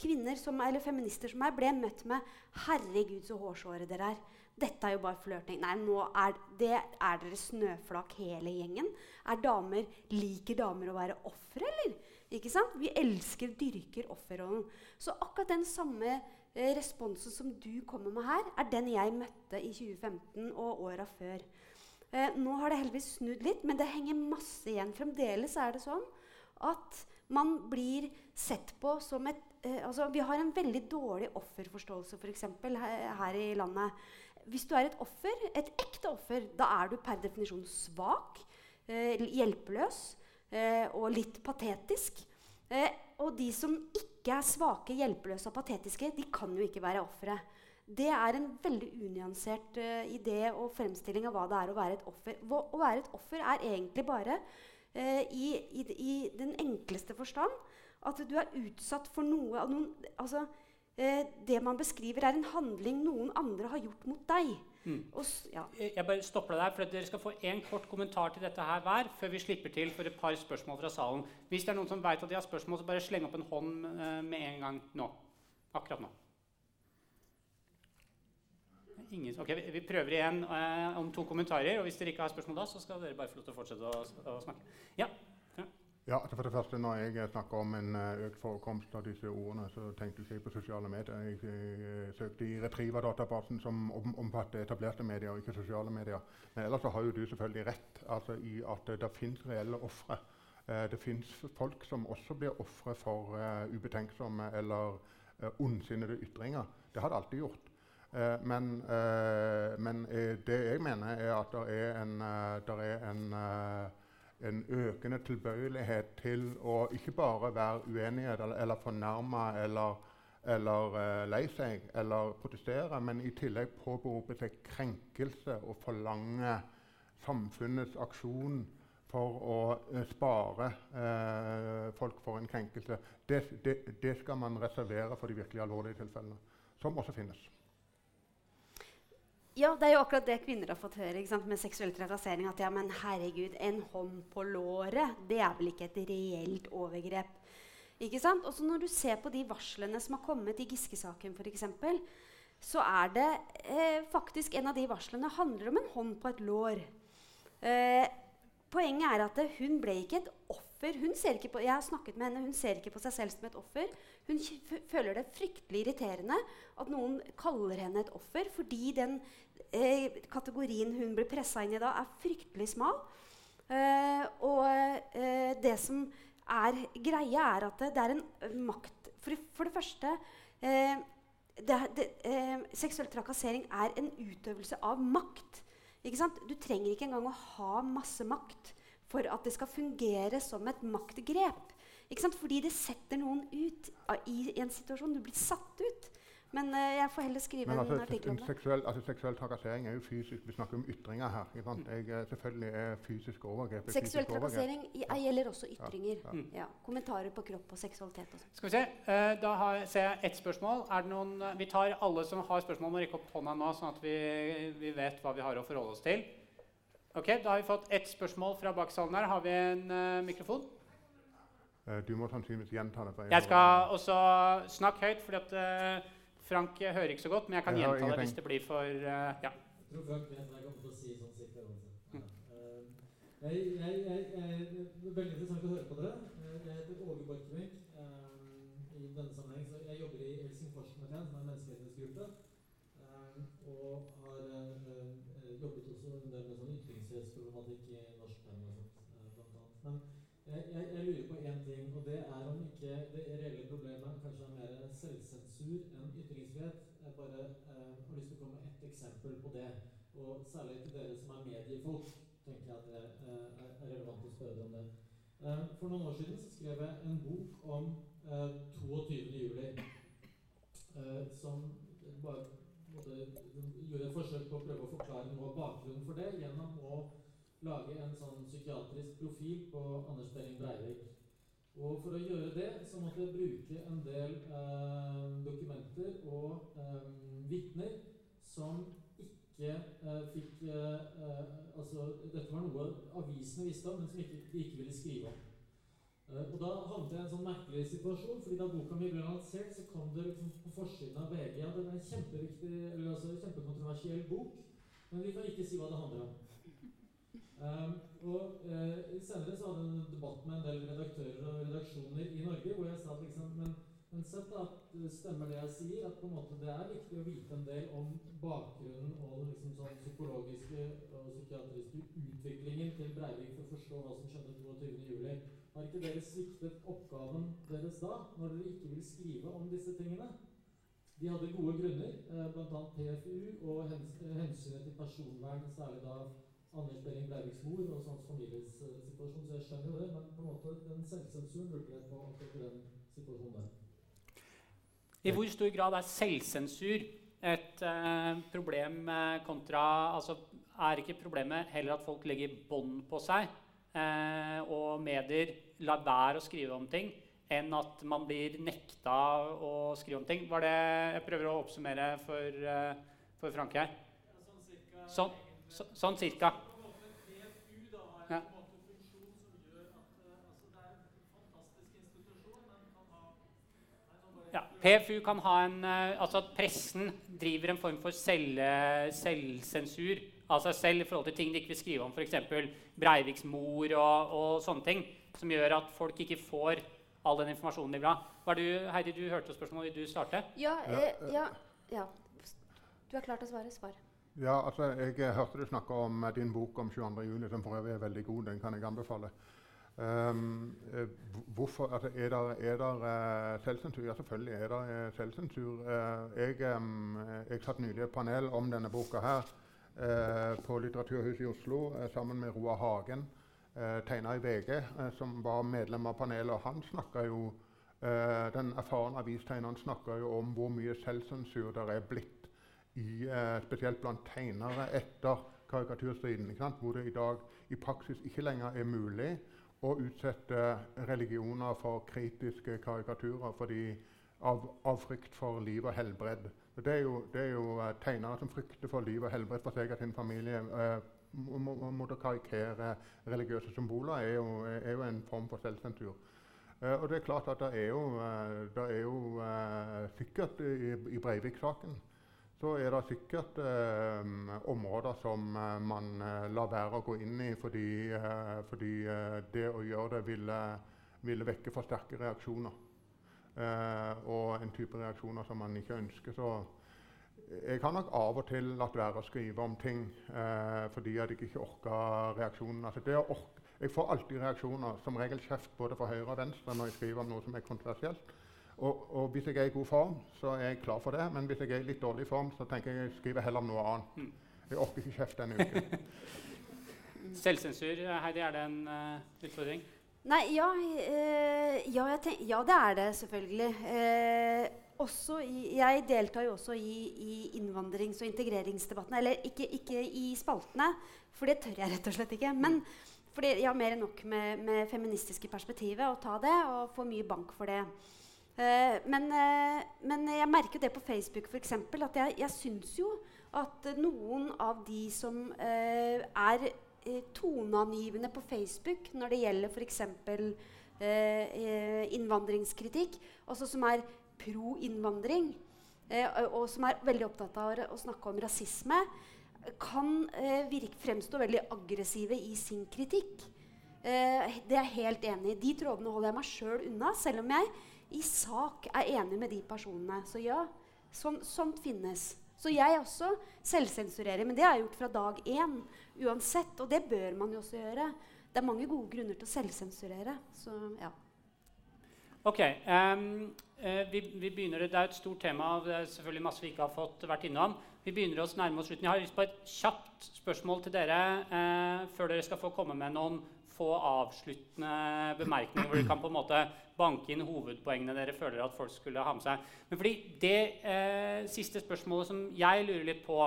kvinner som, eller feminister som meg ble møtt med 'Herregud, så hårsåre dere er'. Dette er jo bare flørting. Nei, nå er, det, er dere snøflak hele gjengen. Er damer, Liker damer å være ofre, eller? Ikke sant? Vi elsker, dyrker offerrollen. Så akkurat den samme eh, responsen som du kommer med her, er den jeg møtte i 2015 og åra før. Eh, nå har det heldigvis snudd litt, men det henger masse igjen. Fremdeles er det sånn at man blir sett på som et eh, altså, Vi har en veldig dårlig offerforståelse for eksempel, her, her i landet hvis du er et offer, et ekte offer, da er du per definisjon svak, eh, hjelpeløs eh, og litt patetisk. Eh, og de som ikke er svake, hjelpeløse og patetiske, de kan jo ikke være ofre. Det er en veldig unyansert uh, idé og fremstilling av hva det er å være et offer. Å, å være et offer er egentlig bare, uh, i, i, i, den enkleste forstand, at du er utsatt for noe av noen, altså, eh, det man beskriver, er en handling noen andre har gjort mot deg. Mm. Og, ja. Jeg bare stopper deg der, for Dere skal få en kort kommentar til dette her hver før vi slipper til for et par spørsmål fra salen. Hvis det er noen som vet at de har spørsmål, så bare sleng opp en hånd eh, med en gang nå. Akkurat nå. Ingen, ok, Vi prøver igjen eh, om to kommentarer. og Hvis dere ikke har spørsmål da, så skal dere bare få lov til å fortsette å, å snakke. Ja, ja, for det første, Når jeg snakker om en eh, økt forekomst av disse ordene, så tenkte jeg på sosiale medier. Jeg, jeg, søkte i Retriva-databasen, som omfatter etablerte medier ikke sosiale medier. Men ellers så har jo du selvfølgelig rett altså i at det, det fins reelle ofre. Eh, det fins folk som også blir ofre for eh, ubetenksomme eller eh, ondsinnede ytringer. Det har det alltid gjort. Eh, men, eh, men eh, det jeg mener, er at det er en, eh, der er en, eh, en økende tilbøyelighet til å ikke bare være uenighet eller, eller fornærma eller, eller uh, lei seg eller protestere, men i tillegg påberope seg krenkelse og forlange samfunnets aksjon for å uh, spare uh, folk for en krenkelse. Det, det, det skal man reservere for de virkelig alvorlige tilfellene, som også finnes. Ja, det er jo akkurat det kvinner har fått høre med seksuell trakassering. At ja, men herregud, en hånd på låret, det er vel ikke et reelt overgrep. Ikke sant? Og når du ser på de varslene som har kommet i Giske-saken f.eks., så er det eh, faktisk en av de varslene handler om en hånd på et lår. Eh, poenget er at hun ble ikke et offer. Ikke på, jeg har snakket med henne, hun ser ikke på seg selv som et offer. Hun føler det fryktelig irriterende at noen kaller henne et offer, fordi den eh, kategorien hun blir pressa inn i da, er fryktelig smal. Eh, og eh, det som er greia, er at det, det er en makt For, for det første eh, det, det, eh, Seksuell trakassering er en utøvelse av makt. Du trenger ikke engang å ha masse makt for at det skal fungere som et maktgrep. Fordi det setter noen ut i en situasjon. Du blir satt ut. Men uh, jeg får heller skrive Men altså, en artikkel om det. Seksuell, altså, seksuell trakassering er jo fysisk. Vi snakker om ytringer her. Mm. Jeg, eh, selvfølgelig er fysisk overgrep Seksuell trakassering ja. gjelder også ytringer. Ja. Ja. ja. Kommentarer på kropp og seksualitet. Og sånn. Skal vi se. Uh, da har, ser jeg ett spørsmål. Er det noen, vi tar alle som har spørsmål, må rekke opp hånda nå, sånn at vi, vi, vet hva vi har å forholde oss til. Ok, Da har vi fått ett spørsmål fra bak salen her. Har vi en mikrofon? du må sannsynligvis gjenta det. Jeg skal også snakke høyt, fordi at Frank hører ikke så godt, men jeg kan jeg gjenta det hvis det blir for uh, ja. Jeg jeg. Uh, jeg, jeg, jeg, er veldig interessant å høre på dere. Uh, jeg heter Åge Borchgrevink. I denne sammenheng så Jeg jobber i Helsingforskomiteen, som er en menneskerettighetsgruppe. og har jobbet også en del med sånn ytringsfrihetsproblematikk i norsk termer. blant annet. Men jeg, jeg, jeg, lurer på én ting, og det er om ikke det reelle problemet kanskje er mer selvsensur enn ytringsfrihet. Jeg bare eh, har lyst til å komme med ett eksempel på det. Og særlig til dere som er mediefolk, tenker jeg at det eh, er relevant å spørre om det. Eh, for noen år siden så skrev jeg en bok om 22. Eh, juli. Eh, som bare gjorde et forsøk på å prøve å forklare noe av bakgrunnen for det gjennom å lage en sånn psykiatrisk profil på Anders Behring Breivik. Og for å gjøre det så måtte jeg bruke en del eh, dokumenter og eh, vitner som ikke eh, fikk eh, eh, Altså, dette var noe avisene visste om, men som ikke, de ikke ville skrive om. Uh, og da havnet jeg i en sånn merkelig situasjon, fordi da boka mi ble lansert, så kom det liksom på forsiden av VG at det er en kjempeviktig, eller altså kjempekontroversiell bok, men vi kan ikke si hva det handler om. Um, og uh, Senere så hadde jeg en debatt med en del redaktører og redaksjoner i Norge hvor jeg sa at liksom, men, men sett at eh, stemmer det jeg sier, at på en måte det er viktig å vite en del om bakgrunnen og den liksom sånn psykologiske og psykiatriske utviklingen til Breivik for å forstå hva som skjedde 22.07. Har ikke dere sviktet oppgaven deres da, når dere ikke vil skrive om disse tingene? De hadde gode grunner, eh, bl.a. PFU og hens hensynet til personvern, særlig da Anders Behring Breiviks mor og hans families uh, situasjon, så jeg skjønner jo det. Men på en måte den selvsensuren lurte jeg på akkurat den situasjonen der. I hvor stor grad er selvsensur et uh, problem uh, kontra altså, Er ikke problemet heller at folk legger bånd på seg, og medier lar være å skrive om ting, enn at man blir nekta å skrive om ting? Var det Jeg prøver å oppsummere for, for Frank her. sånn, så, sånn cirka. Ja. Ja, PFU kan ha en eh, Altså at pressen driver en form for selv, selvsensur av seg selv i forhold til ting de ikke vil skrive om, f.eks. Breiviks mor og, og, sånne ting, som gjør at folk ikke får all den informasjonen de vil ha. Var du, Heidi, du hørte spørsmålet. Vil du starte? Ja, eh, ja, ja. Du har klart å svare. Svar. Ja, altså, Jeg hørte du snakke om din bok om 22. juni, som for øvrig er veldig god. Den kan jeg anbefale. Um, hvorfor, altså, er det uh, selvsensur? Ja, selvfølgelig er det uh, selvsensur. Uh, jeg, um, jeg satt nylig et panel om denne boka her på Litteraturhuset i Oslo sammen med Roar Hagen, tegner i VG, som var medlem av panelet. Han snakka jo Den erfarne avistegneren snakka jo om hvor mye selvsensur det er blitt i, spesielt blant tegnere etter karikaturstriden. Hvor det i dag i praksis ikke lenger er mulig å utsette religioner for kritiske karikaturer fordi av, av frykt for liv og helbred. Det er jo, det er jo uh, tegnere som frykter for liv og helbred for seg og sin familie. Uh, Måtte karikere religiøse symboler er jo, er jo, en form for selvsensur. Uh, og det er klart at det er jo, det er jo sikkert i, i Breivik-saken så er det sikkert eh, områder som eh, man eh, lar være å gå inn i fordi, eh, fordi eh, det å gjøre det ville, ville vekke for sterke reaksjoner. Eh, og en type reaksjoner som man ikke ønsker. Så jeg har nok av og til latt være å skrive om ting fordi jeg ikke orker reaksjonen. Altså orke, jeg får alltid reaksjoner, som regel kjeft både fra høyre og venstre når jeg skriver om noe som er kontroversielt. Og, og, hvis jeg er i god form, så er jeg klar for det. Men hvis jeg er i litt dårlig form, så tenker jeg jeg skriver heller om noe annet. Hmm. Jeg orker ikke kjeft denne uken. (laughs) Selvsensur, Heidi, er det en uh, utfordring? Nei, ja, uh, ja, ja, det er det selvfølgelig. Uh, i, jeg deltar jo også i, i innvandrings- og integreringsdebattene. Eller ikke, ikke, i spaltene, for det tør jeg rett og slett ikke. Men fordi jeg har mer enn nok med, med feministiske perspektivet å ta det, og får mye bank for det. Uh, men, uh, men, jeg merker det på Facebook eksempel, at jeg, jeg syns jo at noen av de som uh, er toneangivende på Facebook når det gjelder f.eks. Uh, innvandringskritikk, altså som er pro innvandring, og som er veldig opptatt av å snakke om rasisme, kan virke, fremstå veldig aggressive i sin kritikk. det er jeg helt enig i. De trådene holder jeg meg sjøl unna, selv om jeg i sak er enig med de personene. Så ja, sånn, sånt finnes. Så jeg også selvsensurerer. Men det har jeg gjort fra dag én uansett. Og det bør man jo også gjøre. Det er mange gode grunner til å selvsensurere. Så ja. Ok. Um, vi, vi, begynner, Det er et stort tema. Det er selvfølgelig masse vi ikke har fått vært innom. Vi begynner oss nærme oss slutten. Jeg har lyst på et kjapt spørsmål til dere uh, før dere skal få komme med noen få avsluttende bemerkninger hvor dere kan på en måte banke inn hovedpoengene dere føler at folk skulle ha med seg. Men fordi Det eh, siste spørsmålet som jeg lurer litt på,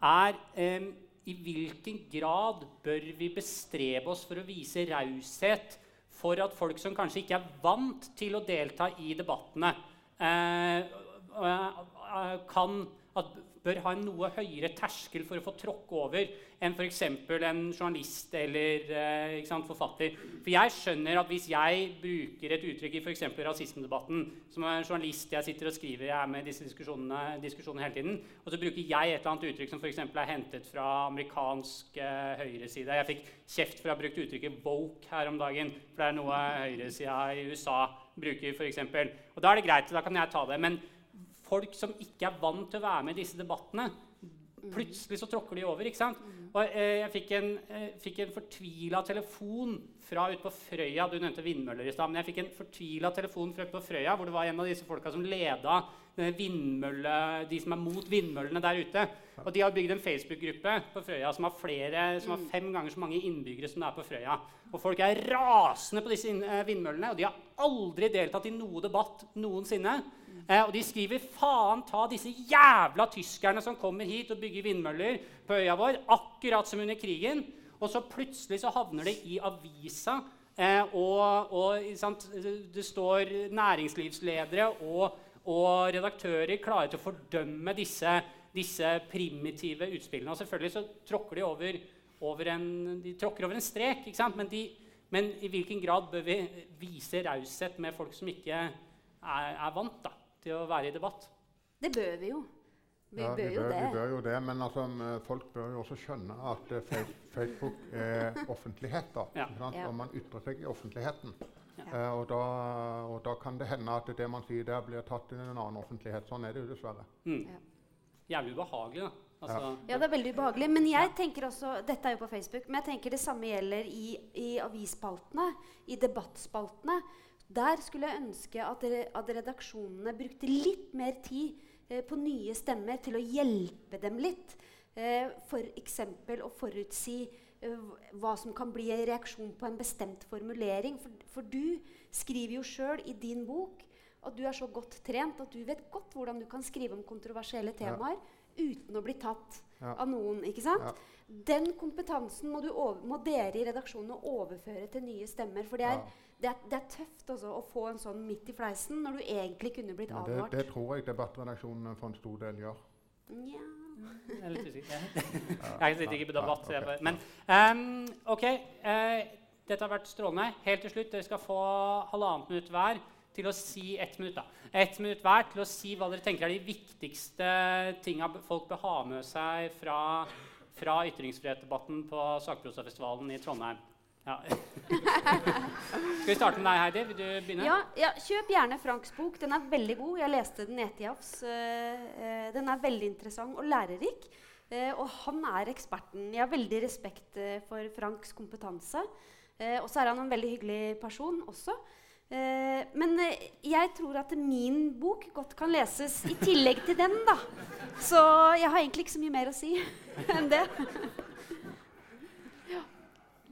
er eh, i hvilken grad bør vi bestrebe oss for å vise raushet for at folk som kanskje ikke er vant til å delta i debattene, eh, eh kan at bør ha en noe høyere terskel for å få tråkke over enn f.eks. en journalist eller eh, sant, forfatter. For jeg skjønner at hvis jeg bruker et uttrykk i f.eks. rasismedebatten Som en journalist jeg sitter og skriver, jeg er med i disse diskusjonene, diskusjonene hele tiden, og så bruker jeg et eller annet uttrykk som f.eks. er hentet fra amerikansk eh, høyreside. Jeg fikk kjeft for å ha brukt uttrykket 'woke' her om dagen, for det er noe høyresida i USA bruker. Eksempel. og da er det greit, da kan jeg ta det. men folk som ikke er vant til å være med i disse debattene. Plutselig så tråkker de over. ikke sant? Og eh, Jeg fikk en, eh, fikk en fortvila telefon fra ute på Frøya. Du nevnte vindmøller i stad. Men jeg fikk en fortvila telefon fra ute på Frøya, hvor det var en av disse folka som leda vindmølle, de som er mot vindmøllene der ute. Og de har bygd en Facebook-gruppe på Frøya som har, flere, som har fem ganger så mange innbyggere som det er på Frøya. Og folk er rasende på disse eh, vindmøllene, og de har aldri deltatt i noe debatt noensinne. Eh, og de skriver 'faen ta disse jævla tyskerne som kommer hit og bygger vindmøller på øya vår', akkurat som under krigen. Og så plutselig så havner det i avisa, eh, og, og det står næringslivsledere og, og, redaktører klare til å fordømme disse, disse primitive utspillene. Og selvfølgelig så tråkker de over, over en, de tråkker over en strek, men, de, men, i hvilken grad bør vi vise raushet med folk som ikke er, er vant? da? Til å være i debatt. Det bør vi jo. Vi, ja, bør, vi, bør, jo vi bør jo det. Men altså, folk bør jo også skjønne at uh, Facebook er offentlighet. da, ja. Og man ytrer seg i offentligheten. Eh, og, da, og, da, kan det hende at det man sier der, blir tatt i en annen offentlighet. Sånn er det jo dessverre. Mm. Jævlig ubehagelig, da. Altså, Ja, det er veldig ubehagelig. Men jeg tenker også, dette er jo på Facebook, men jeg tenker det samme gjelder i, i avisspaltene, i debattspaltene. Der skulle jeg ønske at, at redaksjonene brukte litt mer tid eh, på nye stemmer til å hjelpe dem litt. Eh, F.eks. å forutsi eh, hva som kan bli en reaksjon på en bestemt formulering. For, for du skriver jo sjøl i din bok at du er så godt trent at du vet godt hvordan du kan skrive om kontroversielle Ja. temaer uten å bli tatt Ja. av noen. ikke sant? Ja. Den kompetansen må, må dere i redaksjonen overføre til nye stemmer. For det er, Ja. Det er, det er tøft også, å få en sånn midt i fleisen når du egentlig kunne blitt Men det, det tror jeg debattredaksjonen for en stor del gjør. Nja. Jeg er litt usikker. (laughs) Jeg sitter ikke på debatt. så jeg bare- Men um, OK. Uh, dette har vært strålende. Helt til slutt, Dere skal få halvannet minutt hver til å si ett minutt. da. Ett minutt hver til å si hva dere tenker er de viktigste tinga folk bør ha med seg fra, fra ytringsfrihetsdebatten på Sakprosafestivalen i Trondheim. Ja. (laughs) Skal vi starte med deg, Heidi? Vil du begynne? Ja, ja, kjøp gjerne Franks bok. Den er veldig god. Jeg leste den i Etiafs. Eh, eh, den er veldig interessant og lærerik. Eh, og han er eksperten. Jeg har veldig respekt for Franks kompetanse. Eh, og så er han en veldig hyggelig person også. Eh, men jeg tror at min bok godt kan leses i tillegg til den. da. Så jeg har egentlig ikke så mye mer å si (laughs) enn det.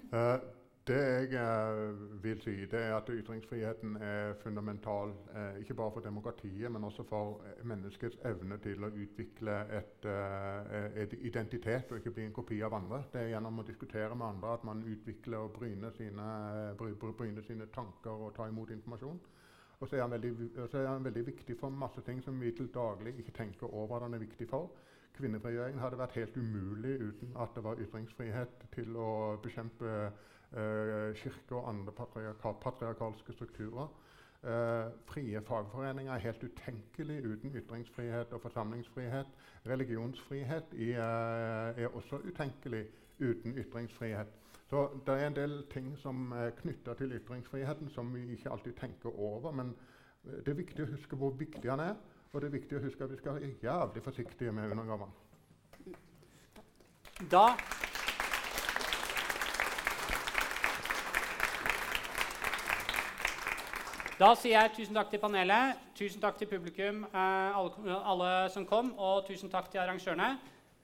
Eh, det jeg eh, vil si, det er at ytringsfriheten er fundamental eh, ikke bare for demokratiet, men også for eh, menneskets evne til å utvikle et, et identitet og ikke bli en kopi av andre. Det er gjennom å diskutere med andre at man utvikler og bryner sine, bry, bry, bryner sine tanker og tar imot informasjon. Og så er veldig, så er han veldig viktig for masse ting som vi til daglig ikke tenker over at han er viktig for. Kvinnefrigjøringen hadde vært helt umulig uten at det var ytringsfrihet til å bekjempe kirke og andre patriarkal, patriarkalske strukturer. Eh, frie fagforeninger er helt utenkelig uten ytringsfrihet og forsamlingsfrihet. Religionsfrihet i, eh, er også utenkelig uten ytringsfrihet. Så det er en del ting som er knytta til ytringsfriheten som vi ikke alltid tenker over. Men eh, det er viktig å huske hvor viktig han er, og det er viktig å huske at vi skal være jævlig forsiktige med undergravene. Da sier jeg tusen takk til panelet, tusen takk til publikum, eh, alle, alle som kom, og tusen takk til arrangørene.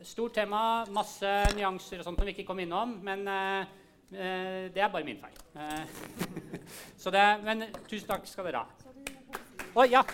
Stort tema, masse nyanser og sånt som vi ikke kom innom, men eh, eh, det er bare min feil. Eh, (laughs) så det, men tusen takk skal dere ha. Å ja!